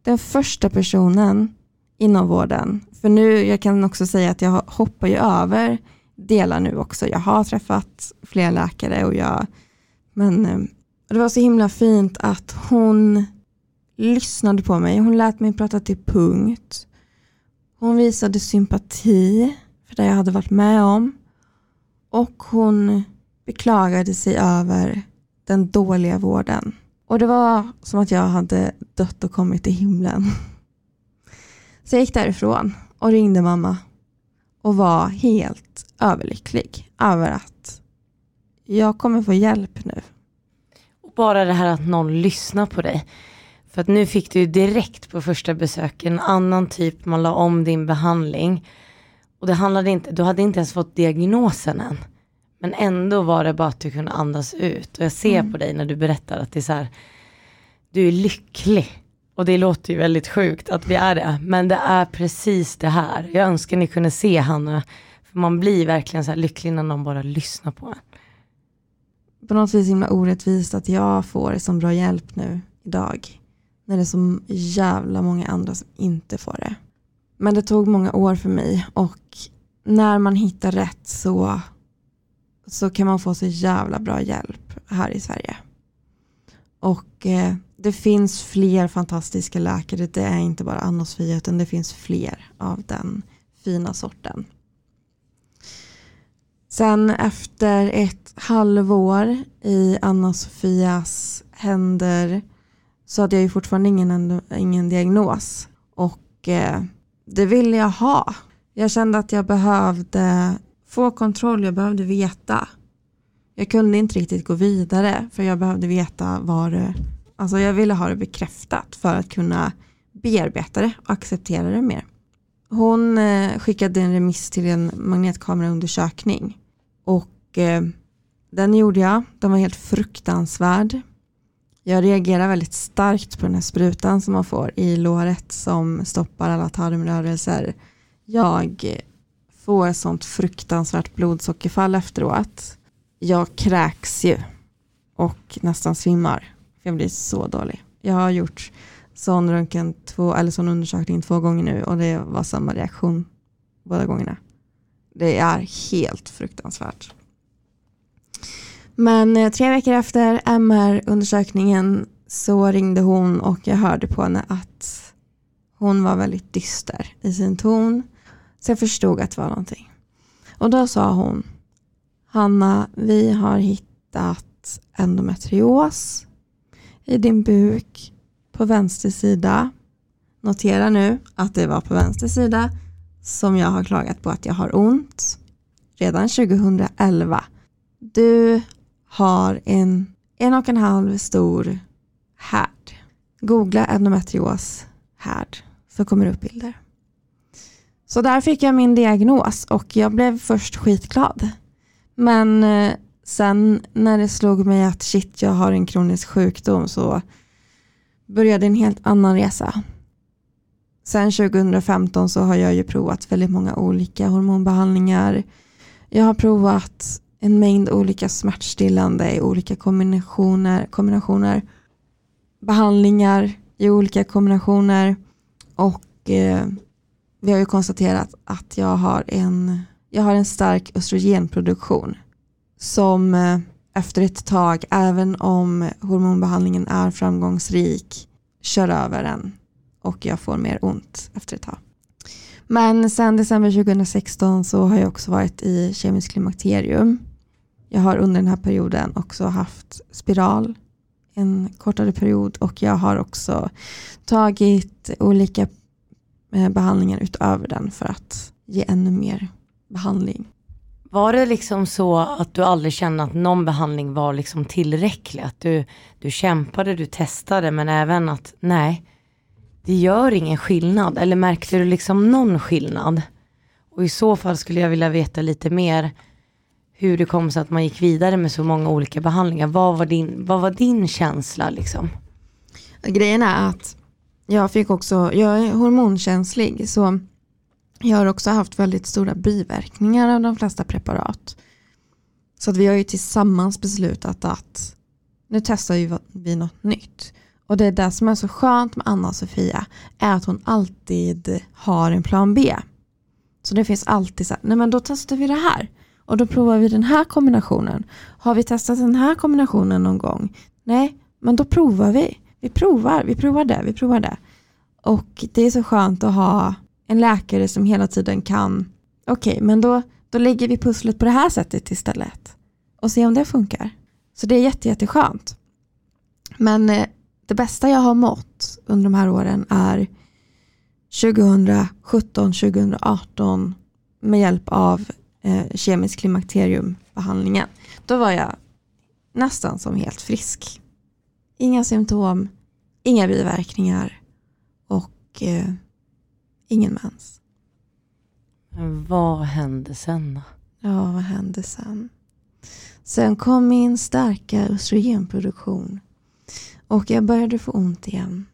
Den första personen inom vården, för nu jag kan också säga att jag hoppar ju över delar nu också. Jag har träffat fler läkare och jag, men eh, det var så himla fint att hon lyssnade på mig. Hon lät mig prata till punkt. Hon visade sympati för det jag hade varit med om. Och hon beklagade sig över den dåliga vården. Och det var som att jag hade dött och kommit till himlen. Så jag gick därifrån och ringde mamma och var helt överlycklig över att jag kommer få hjälp nu. Och bara det här att någon lyssnar på dig. För att nu fick du direkt på första besöket en annan typ, man la om din behandling. Och det handlade inte, du hade inte ens fått diagnosen än. Men ändå var det bara att du kunde andas ut. Och jag ser mm. på dig när du berättar att det är så här, du är lycklig. Och det låter ju väldigt sjukt att vi är det. Men det är precis det här. Jag önskar ni kunde se Hanna. För man blir verkligen så här lycklig när någon bara lyssnar på en. På något vis himla orättvist att jag får så bra hjälp nu idag. När det är så jävla många andra som inte får det. Men det tog många år för mig och när man hittar rätt så, så kan man få så jävla bra hjälp här i Sverige. Och eh, det finns fler fantastiska läkare. Det är inte bara Anna-Sofia utan det finns fler av den fina sorten. Sen efter ett halvår i Anna-Sofias händer så hade jag ju fortfarande ingen, ingen diagnos. Och eh, det ville jag ha. Jag kände att jag behövde få kontroll, jag behövde veta. Jag kunde inte riktigt gå vidare för jag behövde veta vad det Alltså jag ville ha det bekräftat för att kunna bearbeta det och acceptera det mer. Hon eh, skickade en remiss till en magnetkameraundersökning och eh, den gjorde jag. Den var helt fruktansvärd. Jag reagerar väldigt starkt på den här sprutan som man får i låret som stoppar alla tarmrörelser. Jag får sånt fruktansvärt blodsockerfall efteråt. Jag kräks ju och nästan svimmar. Jag blir så dålig. Jag har gjort sån, röntgen två, eller sån undersökning två gånger nu och det var samma reaktion båda gångerna. Det är helt fruktansvärt. Men eh, tre veckor efter MR-undersökningen så ringde hon och jag hörde på henne att hon var väldigt dyster i sin ton. Så jag förstod att det var någonting. Och då sa hon, Hanna, vi har hittat endometrios i din buk på vänster sida. Notera nu att det var på vänster sida som jag har klagat på att jag har ont redan 2011. Du har en en och en halv stor härd. Googla endometrios härd så kommer det upp bilder. Så där fick jag min diagnos och jag blev först skitglad. Men eh, Sen när det slog mig att shit, jag har en kronisk sjukdom så började en helt annan resa. Sen 2015 så har jag ju provat väldigt många olika hormonbehandlingar. Jag har provat en mängd olika smärtstillande i olika kombinationer, kombinationer. Behandlingar i olika kombinationer. Och eh, vi har ju konstaterat att jag har en, jag har en stark östrogenproduktion. Som eh, efter ett tag, även om hormonbehandlingen är framgångsrik, kör över den och jag får mer ont efter ett tag. Men sen december 2016 så har jag också varit i kemisk klimakterium. Jag har under den här perioden också haft spiral en kortare period och jag har också tagit olika eh, behandlingar utöver den för att ge ännu mer behandling. Var det liksom så att du aldrig kände att någon behandling var liksom tillräcklig? Att du, du kämpade, du testade men även att nej, det gör ingen skillnad. Eller märkte du liksom någon skillnad? Och i så fall skulle jag vilja veta lite mer hur det kom sig att man gick vidare med så många olika behandlingar. Vad var din, vad var din känsla liksom? Grejen är att jag fick också, jag är hormonkänslig så jag har också haft väldigt stora biverkningar av de flesta preparat. Så att vi har ju tillsammans beslutat att nu testar vi något nytt. Och det är det som är så skönt med Anna och Sofia är att hon alltid har en plan B. Så det finns alltid så här, nej men då testar vi det här. Och då provar vi den här kombinationen. Har vi testat den här kombinationen någon gång? Nej, men då provar vi. Vi provar, vi provar det, vi provar det. Och det är så skönt att ha en läkare som hela tiden kan, okej, okay, men då, då lägger vi pusslet på det här sättet istället. Och se om det funkar. Så det är jätte, jätteskönt. Men eh, det bästa jag har mått under de här åren är 2017, 2018 med hjälp av eh, kemisk klimakteriumbehandlingen. Då var jag nästan som helt frisk. Inga symptom, inga biverkningar och eh, ingen mens. vad hände sen då? Ja, vad hände sen? Sen kom min starka östrogenproduktion och jag började få ont igen.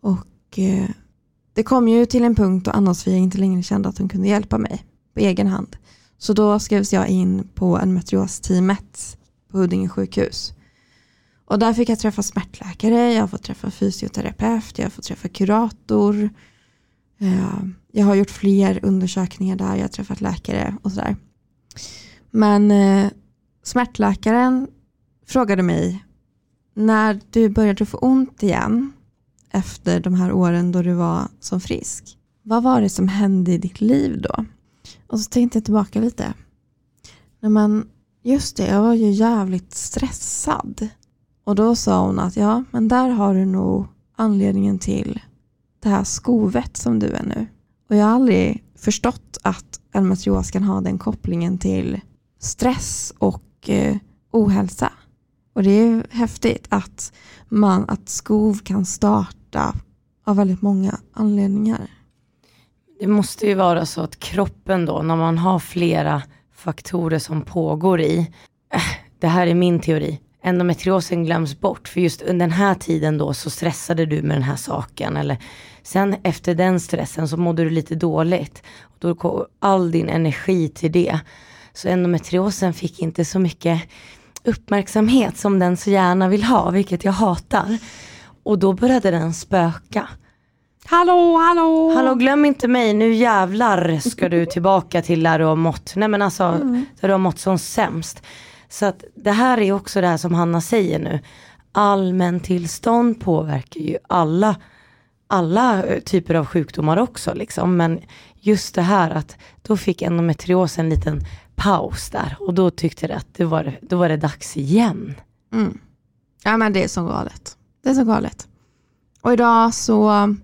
Och eh, det kom ju till en punkt då Anna-Sofia inte längre kände att hon kunde hjälpa mig på egen hand. Så då skrevs jag in på en meteorosteamet på Huddinge sjukhus. Och där fick jag träffa smärtläkare, jag har fått träffa fysioterapeut, jag har fått träffa kurator. Eh, jag har gjort fler undersökningar där, jag har träffat läkare och sådär. Men eh, smärtläkaren frågade mig när du började få ont igen efter de här åren då du var som frisk. Vad var det som hände i ditt liv då? Och så tänkte jag tillbaka lite. men just det, jag var ju jävligt stressad. Och då sa hon att ja, men där har du nog anledningen till det här skovet som du är nu. Och jag har aldrig förstått att endometrios kan ha den kopplingen till stress och eh, ohälsa. Och det är häftigt att, man, att skov kan starta av väldigt många anledningar. Det måste ju vara så att kroppen då, när man har flera faktorer som pågår i, äh, det här är min teori, endometriosen glöms bort. För just under den här tiden då så stressade du med den här saken. Eller sen efter den stressen så mådde du lite dåligt. Och då går all din energi till det. Så endometriosen fick inte så mycket uppmärksamhet som den så gärna vill ha, vilket jag hatar. Och då började den spöka. Hallå, hallå! Hallå, glöm inte mig, nu jävlar ska du tillbaka till där du har mått, nej men alltså, mm. där du har mått som sämst. Så att det här är också det här som Hanna säger nu. Allmäntillstånd påverkar ju alla, alla typer av sjukdomar också liksom. Men just det här att då fick endometrios en liten paus där och då tyckte det att det var, då var det dags igen. Mm. Ja men det är så galet. Det är så galet. Och idag så,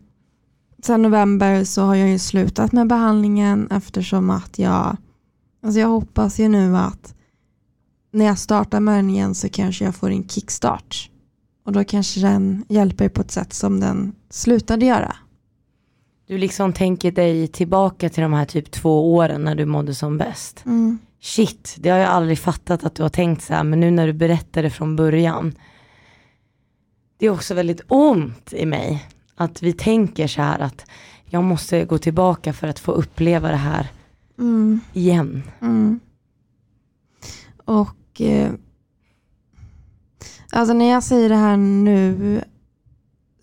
sen november så har jag ju slutat med behandlingen eftersom att jag, alltså jag hoppas ju nu att när jag startar med den igen så kanske jag får en kickstart. Och då kanske den hjälper på ett sätt som den slutade göra. Du liksom tänker dig tillbaka till de här typ två åren när du mådde som bäst. Mm. Shit, det har jag aldrig fattat att du har tänkt så här, men nu när du berättar det från början. Det är också väldigt ont i mig att vi tänker så här att jag måste gå tillbaka för att få uppleva det här mm. igen. Mm. Och eh, alltså när jag säger det här nu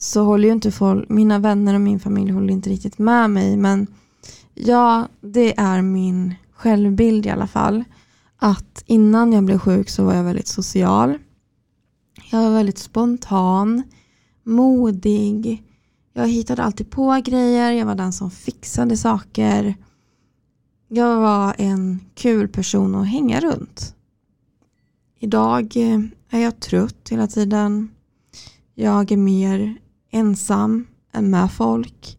så håller ju inte folk, mina vänner och min familj håller inte riktigt med mig men ja, det är min självbild i alla fall. Att innan jag blev sjuk så var jag väldigt social. Jag var väldigt spontan, modig. Jag hittade alltid på grejer, jag var den som fixade saker. Jag var en kul person att hänga runt. Idag är jag trött hela tiden. Jag är mer ensam än med folk.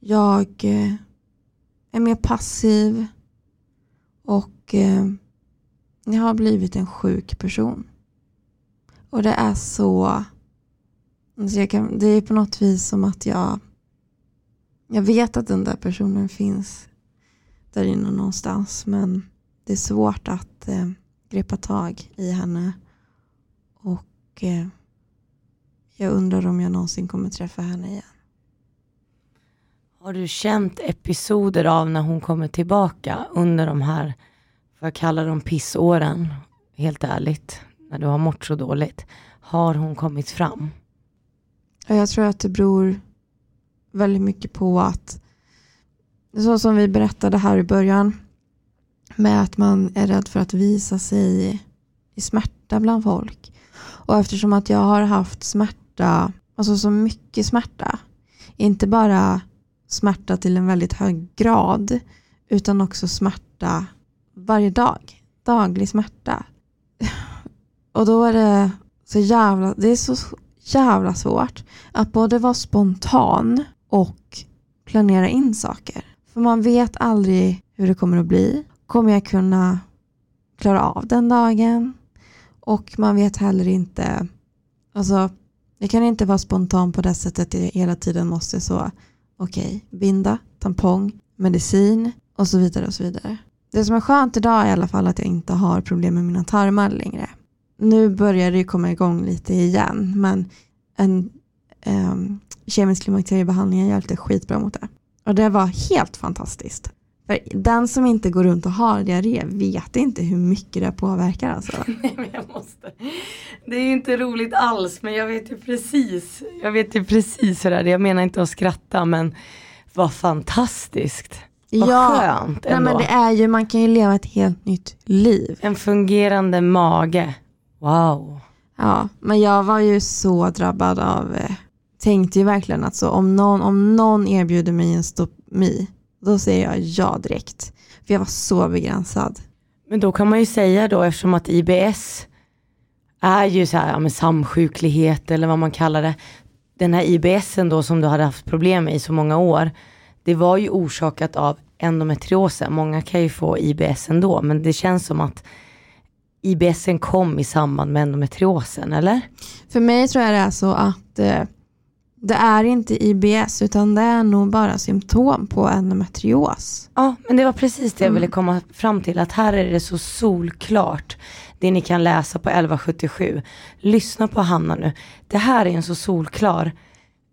Jag eh, är mer passiv och eh, jag har blivit en sjuk person. Och det är så, alltså kan, det är på något vis som att jag, jag vet att den där personen finns där inne någonstans men det är svårt att eh, greppa tag i henne. Och eh, jag undrar om jag någonsin kommer träffa henne igen. Har du känt episoder av när hon kommer tillbaka under de här, får jag kalla dem pissåren, helt ärligt, när du har mått så dåligt. Har hon kommit fram? Jag tror att det beror väldigt mycket på att, så som vi berättade här i början, med att man är rädd för att visa sig i smärta bland folk. Och eftersom att jag har haft smärta, alltså så mycket smärta, inte bara smärta till en väldigt hög grad, utan också smärta varje dag. Daglig smärta. Och då är det så jävla, det är så jävla svårt att både vara spontan och planera in saker. För man vet aldrig hur det kommer att bli. Kommer jag kunna klara av den dagen? Och man vet heller inte, alltså jag kan inte vara spontan på det sättet att jag hela tiden måste så, okej, okay, binda, tampong, medicin och så vidare och så vidare. Det som är skönt idag är i alla fall att jag inte har problem med mina tarmar längre. Nu börjar det komma igång lite igen, men en um, kemisk klimakteriebehandling hjälpte skitbra mot det. Och det var helt fantastiskt. För den som inte går runt och har diarré vet inte hur mycket det påverkar alltså. Nej, men jag måste. Det är ju inte roligt alls men jag vet ju precis. Jag vet ju precis hur det är. Jag menar inte att skratta men vad fantastiskt. Vad ja, skönt ändå. Nej, men det är ju, man kan ju leva ett helt nytt liv. En fungerande mage. Wow. Ja, men jag var ju så drabbad av, eh, tänkte ju verkligen att så om någon, om någon erbjuder mig en stomi då säger jag ja direkt. För jag var så begränsad. Men då kan man ju säga då eftersom att IBS är ju så här, ja, men samsjuklighet eller vad man kallar det. Den här IBSen då som du hade haft problem med i så många år. Det var ju orsakat av endometriosen. Många kan ju få IBS ändå men det känns som att IBSen kom i samband med endometriosen eller? För mig tror jag det är så att eh, det är inte IBS utan det är nog bara symptom på endometrios. Ja, men det var precis det jag ville mm. komma fram till. Att här är det så solklart. Det ni kan läsa på 1177. Lyssna på Hanna nu. Det här är en så solklar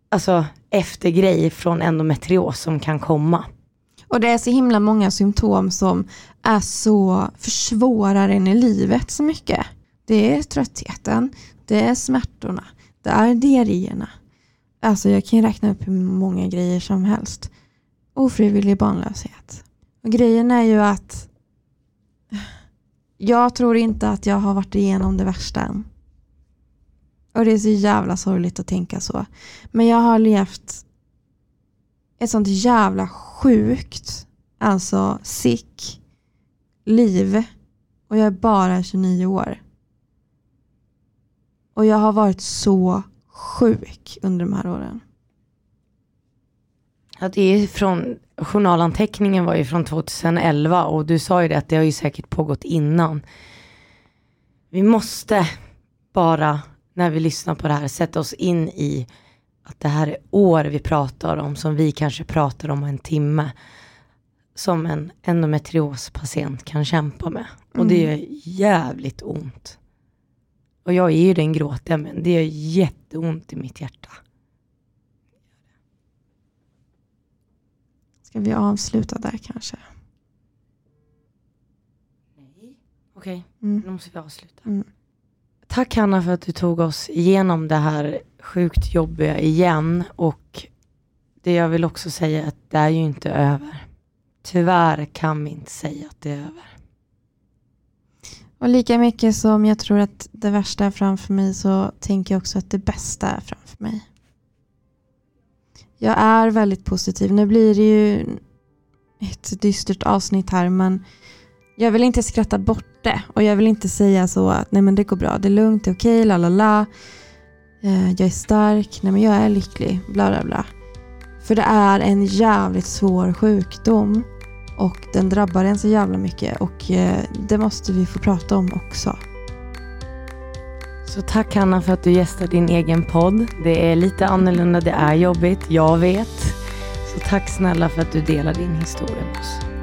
alltså, eftergrej från endometrios som kan komma. Och det är så himla många symptom som är så försvårar en i livet så mycket. Det är tröttheten, det är smärtorna, det är diarréerna, Alltså jag kan räkna upp hur många grejer som helst. Ofrivillig barnlöshet. Och grejen är ju att jag tror inte att jag har varit igenom det värsta än. Och det är så jävla sorgligt att tänka så. Men jag har levt ett sånt jävla sjukt, alltså sick liv. Och jag är bara 29 år. Och jag har varit så sjuk under de här åren. Ja, det är från, journalanteckningen var ju från 2011 och du sa ju det att det har ju säkert pågått innan. Vi måste bara när vi lyssnar på det här sätta oss in i att det här är år vi pratar om som vi kanske pratar om en timme. Som en endometriospatient kan kämpa med. Och det mm. gör jävligt ont. Och jag är ju den gråtiga men det gör jätteont i mitt hjärta. Ska vi avsluta där kanske? Nej. Okej, okay. mm. nu måste vi avsluta. Mm. Tack Hanna för att du tog oss igenom det här sjukt jobbiga igen och det jag vill också säga är att det är ju inte över. Tyvärr kan vi inte säga att det är över. Och lika mycket som jag tror att det värsta är framför mig så tänker jag också att det bästa är framför mig. Jag är väldigt positiv. Nu blir det ju ett dystert avsnitt här men jag vill inte skratta bort det och jag vill inte säga så att nej men det går bra, det är lugnt, det är okej, okay, la la la. Eh, jag är stark, nej men jag är lycklig, bla bla bla. För det är en jävligt svår sjukdom och den drabbar en så jävla mycket och eh, det måste vi få prata om också. Så tack Hanna för att du gästar din egen podd. Det är lite annorlunda, det är jobbigt, jag vet. Så tack snälla för att du delar din historia med oss.